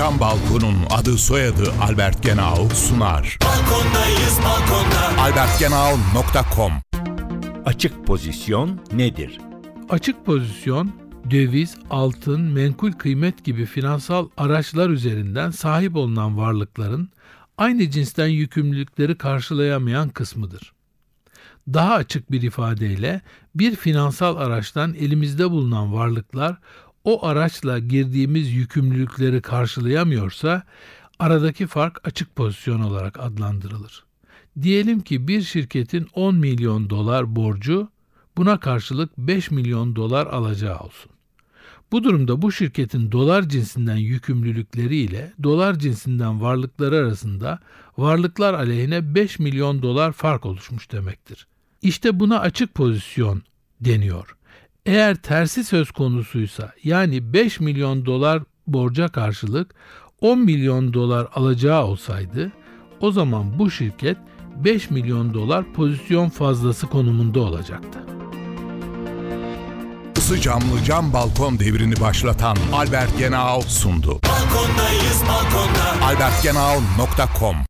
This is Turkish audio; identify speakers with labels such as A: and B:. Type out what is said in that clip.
A: Cam Balkon'un adı soyadı Albert Genau sunar.
B: Balkondayız balkonda.
A: albertgenau.com
C: Açık pozisyon nedir?
D: Açık pozisyon, döviz, altın, menkul kıymet gibi finansal araçlar üzerinden sahip olunan varlıkların aynı cinsten yükümlülükleri karşılayamayan kısmıdır. Daha açık bir ifadeyle bir finansal araçtan elimizde bulunan varlıklar o araçla girdiğimiz yükümlülükleri karşılayamıyorsa aradaki fark açık pozisyon olarak adlandırılır. Diyelim ki bir şirketin 10 milyon dolar borcu buna karşılık 5 milyon dolar alacağı olsun. Bu durumda bu şirketin dolar cinsinden yükümlülükleri ile dolar cinsinden varlıkları arasında varlıklar aleyhine 5 milyon dolar fark oluşmuş demektir. İşte buna açık pozisyon deniyor. Eğer tersi söz konusuysa yani 5 milyon dolar borca karşılık 10 milyon dolar alacağı olsaydı o zaman bu şirket 5 milyon dolar pozisyon fazlası konumunda olacaktı.
A: Isı camlı cam balkon devrini başlatan Albert Genau sundu.
B: Balkondayız balkonda.
A: albertgenau.com